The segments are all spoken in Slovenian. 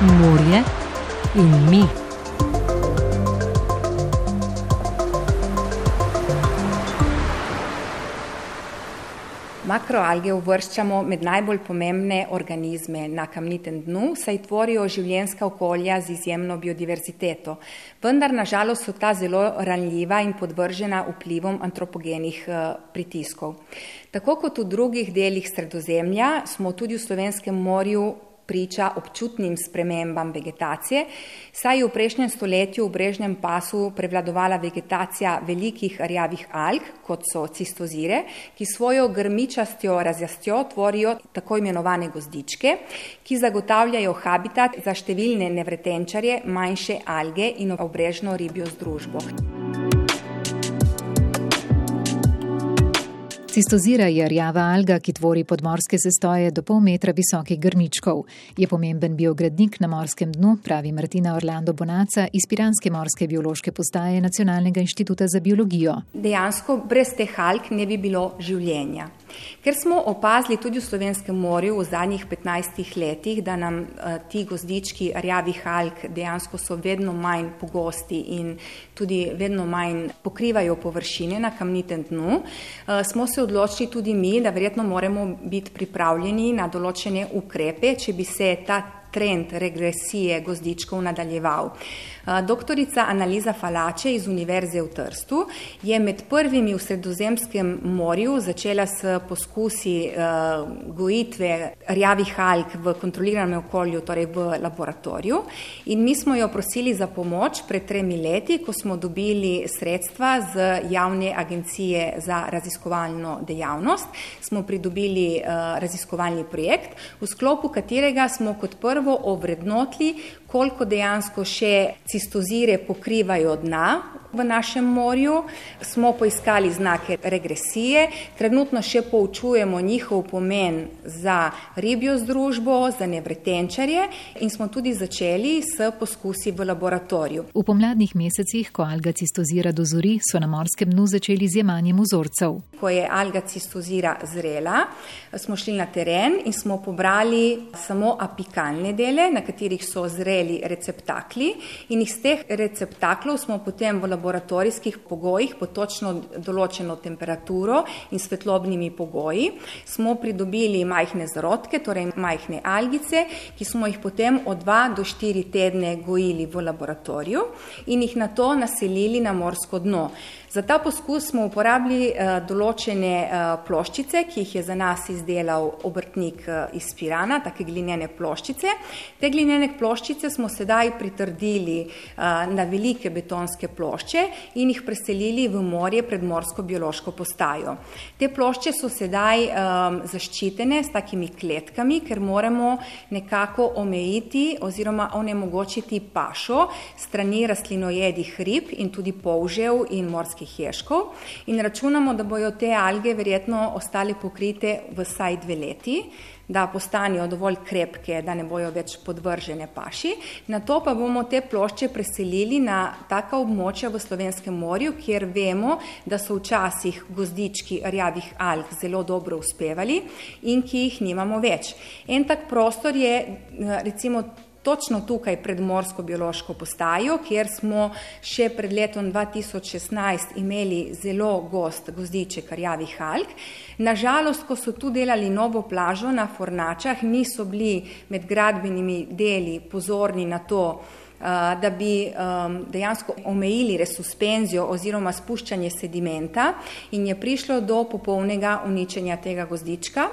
morje in mi. Makroalge uvrščamo med najbolj pomembne organizme na kamnitem dnu, saj tvorijo življenska okolja z izjemno biodiverziteto. Vendar nažalost so ta zelo ranljiva in podvržena vplivom antropogenih eh, pritiskov. Tako kot v drugih delih sredozemlja smo tudi v slovenskem morju priča občutnim spremembam vegetacije, saj je v prejšnjem stoletju v brežnem pasu prevladovala vegetacija velikih rjavih alg, kot so cistozire, ki svojo grmičastjo razjastjo tvorijo tako imenovane gozdičke, ki zagotavljajo habitat za številne nevretenčarje, manjše alge in obrežno ribjo združbo. Cistozira je rjava alga, ki tvori podmorske sestoje do pol metra visokih grmičkov. Je pomemben biogradnik na morskem dnu, pravi Martina Orlando Bonaca iz Piranske morske biološke postaje Nacionalnega inštituta za biologijo. Dejansko brez teh alg ne bi bilo življenja. Ker smo opazili tudi v Slovenskem morju v zadnjih 15 letih, da nam uh, ti gozdički rjavih alg dejansko so vedno manj pogosti in tudi vedno manj pokrivajo površine na kamnitem dnu, uh, smo se odločili tudi mi, da verjetno moramo biti pripravljeni na določene ukrepe, če bi se ta trend regresije gozdičkov nadaljeval. Doktorica Analiza Falače iz Univerze v Trstu je med prvimi v Sredozemskem morju začela s poskusi gojitve rjavih alg v kontroliranem okolju, torej v laboratoriju. In mi smo jo prosili za pomoč pred tremi leti, ko smo dobili sredstva z javne agencije za raziskovalno dejavnost. Smo pridobili raziskovalni projekt, v sklopu katerega smo kot prvo ovrednotili, koliko dejansko še cistozire pokrivajo dna v našem morju. Smo poiskali znake regresije, trenutno še poučujemo njihov pomen za ribjo združbo, za nevretenčarje in smo tudi začeli s poskusi v laboratoriju. V pomladnih mesecih, ko alga cistozira dozori, so na morskem dnu začeli z jemanjem vzorcev. Ko je alga cistozira zrela, smo šli na teren in smo pobrali samo apikalne dele, na katerih so zreli receptakli in iz teh receptaklov smo potem v laboratorijskih pogojih pod točno določeno temperaturo in svetlobnimi pogoji smo pridobili majhne zarodke, torej majhne algice, ki smo jih potem od 2 do 4 tedne gojili v laboratoriju in jih na to naselili na morsko dno. Za ta poskus smo uporabili uh, določene uh, ploščice, ki jih je za nas izdelal obrtnik uh, iz Pirana, take glinene ploščice. Te glinene ploščice smo sedaj pritrdili na velike betonske plošče in jih preselili v morje pred morsko biološko postajo. Te plošče so sedaj zaščitene s takimi kletkami, ker moramo nekako omejiti oziroma onemogočiti pašo strani rastlinojedih rib in tudi polžev in morskih morskih ješkov in računamo, da bojo te alge verjetno ostale pokrite vsaj dve leti, da postanejo dovolj krepke, da ne bojo več podvržene paši. Na to pa bomo te plošče preselili na taka območja v Slovenskem morju, kjer vemo, da so včasih gozdički rjavih alg zelo dobro uspevali in ki jih nimamo več. En tak prostor je recimo točno tukaj pred Morsko biološko postajo, kjer smo še pred letom 2016 imeli zelo gost gozdiček rjavih alg. Nažalost, ko so tu delali novo plažo na Fornačah, niso bili med gradbenimi deli pozorni na to, da bi dejansko omejili resuspenzijo oziroma spuščanje sedimenta in je prišlo do popolnega uničenja tega gozdička.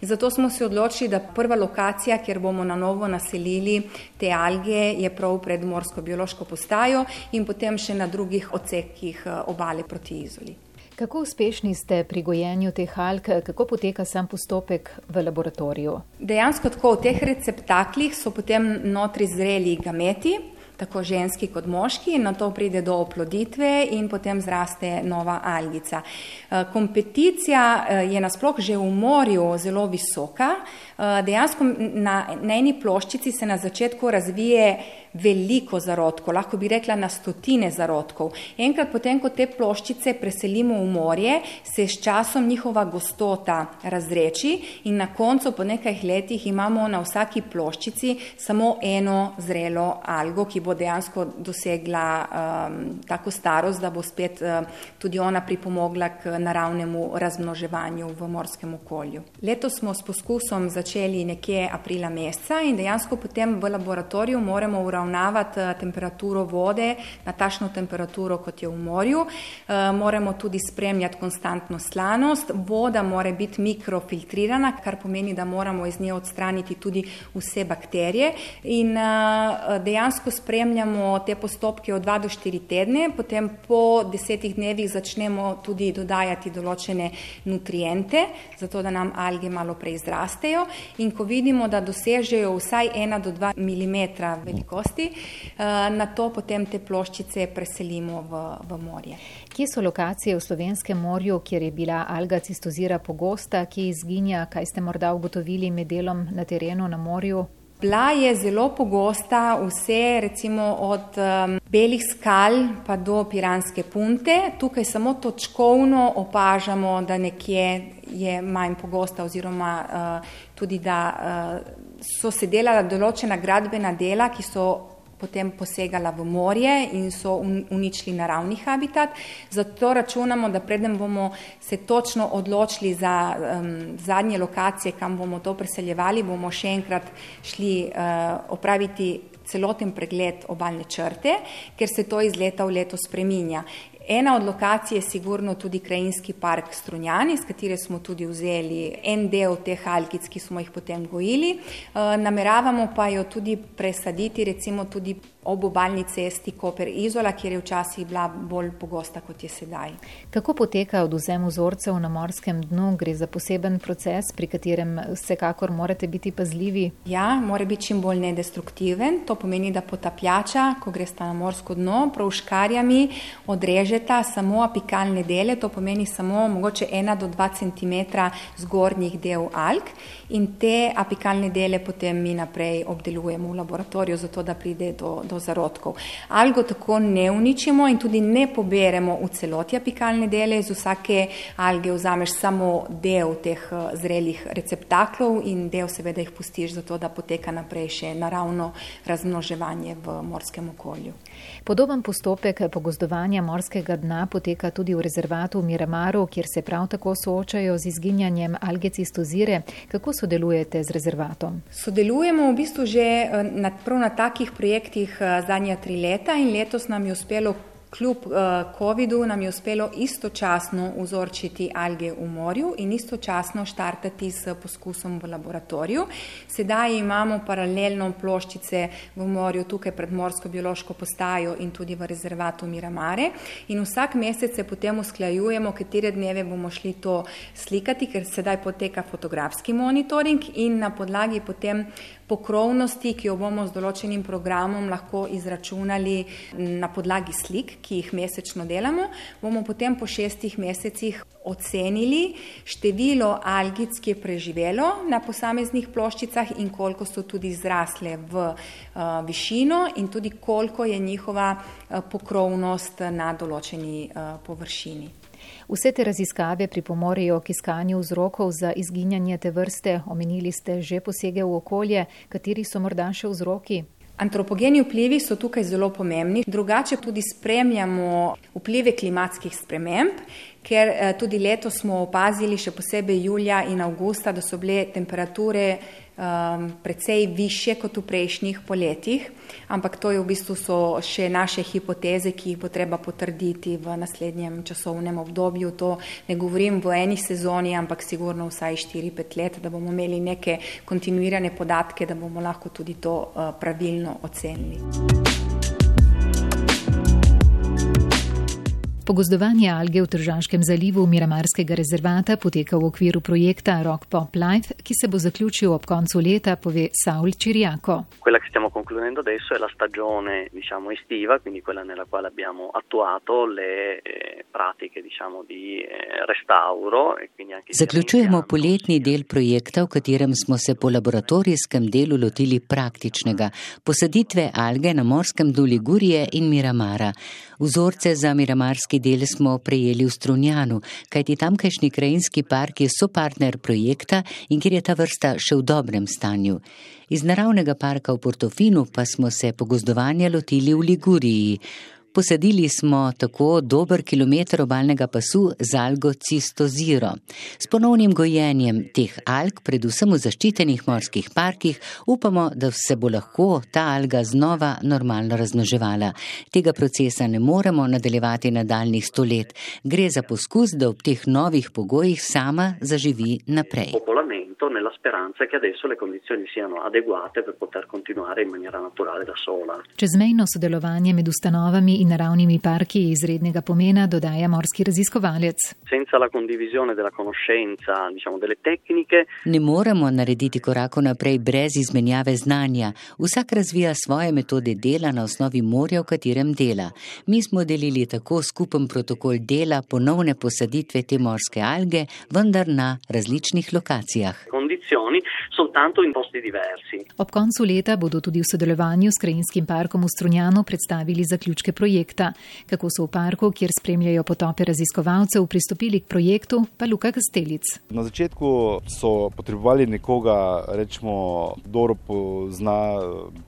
Zato smo se odločili, da prva lokacija, kjer bomo na novo naselili te alge, je prav pred morsko biološko postajo in potem še na drugih odsekih obale proti Izoli. Kako uspešni ste pri gojenju teh alg, kako poteka sam postopek v laboratoriju? Dejansko tako v teh receptaklih so potem notri zreli gameti, tako ženski kot moški, na to pride do oploditve in potem zraste nova algica. Eh, kompeticija eh, je nasploh že v morju zelo visoka. Eh, dejansko na, na eni ploščici se na začetku razvije veliko zarodkov, lahko bi rekla na stotine zarodkov. Enkrat potem, ko te ploščice preselimo v morje, se s časom njihova gostota razreči in na koncu po nekaj letih imamo na vsaki ploščici samo eno zrelo algo, ki bo dejansko dosegla um, tako starost, da bo spet uh, tudi ona pripomogla k naravnemu razmnoževanju v morskem okolju. Letos smo s poskusom začeli nekje aprila meseca in dejansko potem v laboratoriju moramo uravnavati uh, temperaturo vode na tašno temperaturo, kot je v morju. Uh, moramo tudi spremljati konstantno slanost. Voda mora biti mikrofiltrirana, kar pomeni, da moramo iz nje odstraniti tudi vse bakterije in uh, dejansko spremljamo te postopke od 2 do 4 tedne, potem po desetih dnevih začnemo tudi dodajati določene nutriente, zato da nam alge malo prej zrastejo in ko vidimo, da dosežejo vsaj 1 do 2 mm velikosti, uh, na to potem te ploščice preselimo v, v morje. Kje so lokacije v Slovenskem morju, kjer je bila alga cistozira pogosta, ki izginja, kaj ste morda ugotovili med delom na terenu na morju? Bila je zelo pogosta vse, recimo od um, belih skal pa do piranske punte. Tukaj samo točkovno opažamo, da nekje je manj pogosta oziroma uh, tudi, da uh, so se delala določena gradbena dela, ki so potem posegala v morje in so uničili naravni habitat. Zato računamo, da preden bomo se točno odločili za um, zadnje lokacije, kam bomo to preseljevali, bomo še enkrat šli uh, opraviti celoten pregled obalne črte, ker se to iz leta v leto spreminja. Ena od lokacij je sigurno tudi krajinski park Strunjani, s katero smo tudi vzeli en del teh algic, ki smo jih potem gojili. E, nameravamo pa jo tudi presaditi recimo tudi ob obaljni cesti Koper Izola, kjer je včasih bila bolj pogosta, kot je sedaj. Kako poteka odvzem vzorcev na morskem dnu? Gre za poseben proces, pri katerem vsekakor morate biti pazljivi? Ja, mora biti čim bolj nedestruktiven. To pomeni, da potapljača, ko gre sta na morsko dno, pravškarjami odrežeta samo apikalne dele, to pomeni samo mogoče 1 do 2 cm zgornjih del alg in te apikalne dele potem mi naprej obdelujemo v laboratoriju, zato da pride do, do zarodkov. Algo tako ne uničimo in tudi ne poberemo v celoti apikalne dele, iz vsake alge vzameš samo del teh eh, zrelih receptaklov in del seveda jih pustiš, zato da poteka naprej še naravno razmnoževanje v morskem okolju. Podoben postopek pogozdovanja morskega dna poteka tudi v rezervatu v Miramaru, kjer se prav tako soočajo z izginjanjem alge cistozire. Kako sodelujete z rezervatom? Sodelujemo v bistvu že eh, na, prav na takih projektih eh, zadnja tri leta in letos nam je uspelo Kljub uh, COVID-u nam je uspelo istočasno vzorčiti alge v morju in istočasno štartati s poskusom v laboratoriju. Sedaj imamo paralelno ploščice v morju tukaj pred morsko biološko postajo in tudi v rezervatu Miramare in vsak mesec se potem usklajujemo, katere dneve bomo šli to slikati, ker sedaj poteka fotografski monitoring in na podlagi potem pokrovnosti, ki jo bomo z določenim programom lahko izračunali na podlagi slik, ki jih mesečno delamo, bomo potem po šestih mesecih ocenili število algic, ki je preživelo na posameznih ploščicah in koliko so tudi zrasle v uh, višino in tudi koliko je njihova uh, pokrovnost na določeni uh, površini. Vse te raziskave pripomorejo k iskanju vzrokov za izginjanje te vrste. Omenili ste že posege v okolje, kateri so morda še vzroki? Antropogeni vplivi so tukaj zelo pomembni. Drugače tudi spremljamo vplive klimatskih sprememb, ker eh, tudi letos smo opazili, še posebej julija in avgusta, da so bile temperature um, precej više kot v prejšnjih poletjih, ampak to je v bistvu so še naše hipoteze, ki jih bo treba potrditi v naslednjem časovnem obdobju. To ne govorim v eni sezoni, ampak sigurno vsaj 4-5 let, da bomo imeli neke kontinuirane podatke, da bomo lahko tudi to uh, pravilno ocenili. Pogozdovanje alge v Tržaškem zalivu Miramarskega rezervata poteka v okviru projekta Rock Pop Life, ki se bo zaključil ob koncu leta, pove Saul Ciriaco. Quella che stiamo concludendo adesso è la stagione diciamo, estiva, quindi quella nella quale abbiamo attuato le eh, pratiche diciamo, di eh, restauro. E quindi anche Zaključujemo poletni del projekta, v katerem smo se po laboratorijskem delu lotili praktičnega posaditve alge na morskem dnu Ligurije in Miramara. Vzorce za miramarski del smo prejeli v Strunjanu, kajti tamkajšnji krajinski park je sopartner projekta in kjer je ta vrsta še v dobrem stanju. Iz naravnega parka v Portofinu pa smo se pogozdovanja lotili v Liguriji. Posadili smo tako dober kilometr obalnega pasu z algo cistoziro. S ponovnim gojenjem teh alg, predvsem v zaščitenih morskih parkih, upamo, da se bo lahko ta alga znova normalno raznoževala. Tega procesa ne moremo nadaljevati nadaljnih sto let. Gre za poskus, da ob teh novih pogojih sama zaživi naprej. Nella speranza che adesso le condizioni siano adeguate per poter continuare in maniera naturale da sola. Čezmejno sodelovanje med ustanovami in naravnimi parki je izrednega pomena, dodaja morski raziskovalec. Diciamo, tecniche... Ne moremo narediti korako naprej brez izmenjave znanja. Vsak razvija svoje metode dela na osnovi morja, v katerem dela. Mi smo delili tako skupen protokol dela ponovne posaditve te morske alge, vendar na različnih lokacijah. Ob koncu leta bodo tudi v sodelovanju s Krajinskim parkom v Strunjanu predstavili zaključke projekta. Kako so v parku, kjer spremljajo potope raziskovalcev, pristopili k projektu, pa Luka Kastelic. Na začetku so potrebovali nekoga, rečemo, dobro pozna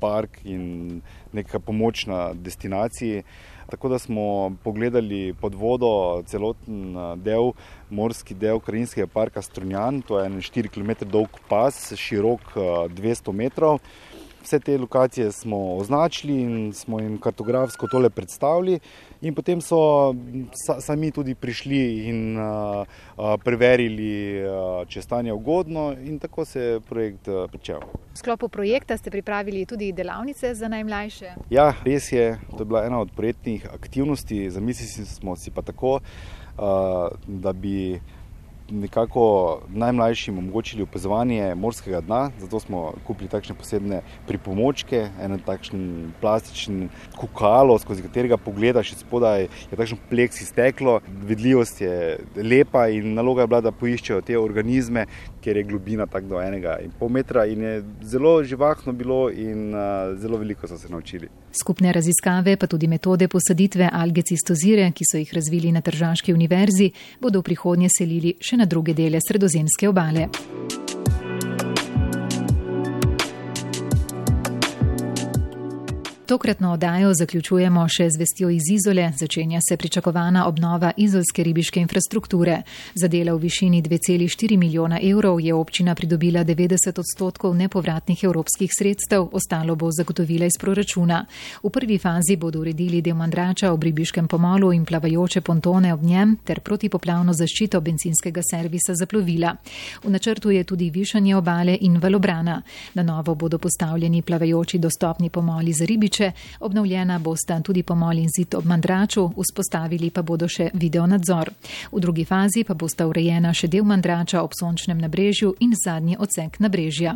park in neka pomoč na destinaciji. Tako da smo pogledali pod vodo celoten del, morski del Krajinskega parka Strunjan, to je 4 km dolg pas, širok 200 metrov. Vse te lokacije smo označili in smo jim kartografsko tole predstavili, in potem so sami tudi prišli in uh, preverili, uh, če je stanje ugodno, in tako se je projekt uh, začel. V sklopu projekta ste pripravili tudi delavnice za najmlajše? Ja, res je. To je bila ena od projektnih aktivnosti. Zamislili smo si pa tako, uh, da bi nekako najmlajšim omogočili opazovanje morskega dna, zato smo kupili takšne posebne pripomočke, eno takšen plastičen kukalo, skozi katerega pogledaš spodaj, je takšno pleksi steklo, vidljivost je lepa in naloga je bila, da poiščejo te organizme, ker je globina tako do enega in pol metra in je zelo živahno bilo in uh, zelo veliko so se naučili. Skupne raziskave, pa tudi metode posaditve alge cistozire, ki so jih razvili na Tržanski univerzi, bodo v prihodnje selili še na druge dele sredozemske obale. Tokratno oddajo zaključujemo še z vestjo iz Izole. Začenja se pričakovana obnova izolske ribiške infrastrukture. Za dela v višini 2,4 milijona evrov je občina pridobila 90 odstotkov nepovratnih evropskih sredstev, ostalo bo zagotovila iz proračuna. V prvi fazi bodo uredili del mandrača ob ribiškem pomolu in plavajoče pontone ob njem ter protipoplavno zaščito benzinskega servisa za plovila. V načrtu je tudi višanje obale in valobrana. Na novo bodo postavljeni plavajoči dostopni pomoli za ribiče ribiče, obnovljena bosta tudi pomol in zid ob mandraču, vzpostavili pa bodo še videonadzor. V drugi fazi pa bosta urejena še del mandrača ob sončnem nabrežju in zadnji odsek nabrežja.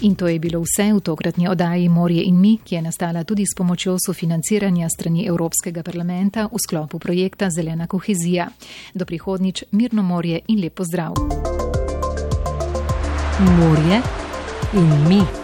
In to je bilo vse v tokratni oddaji Morje in mi, ki je nastala tudi s pomočjo sofinanciranja strani Evropskega parlamenta v sklopu projekta Zelena kohezija. Do prihodnič mirno morje in lepo zdrav. Morje in mi.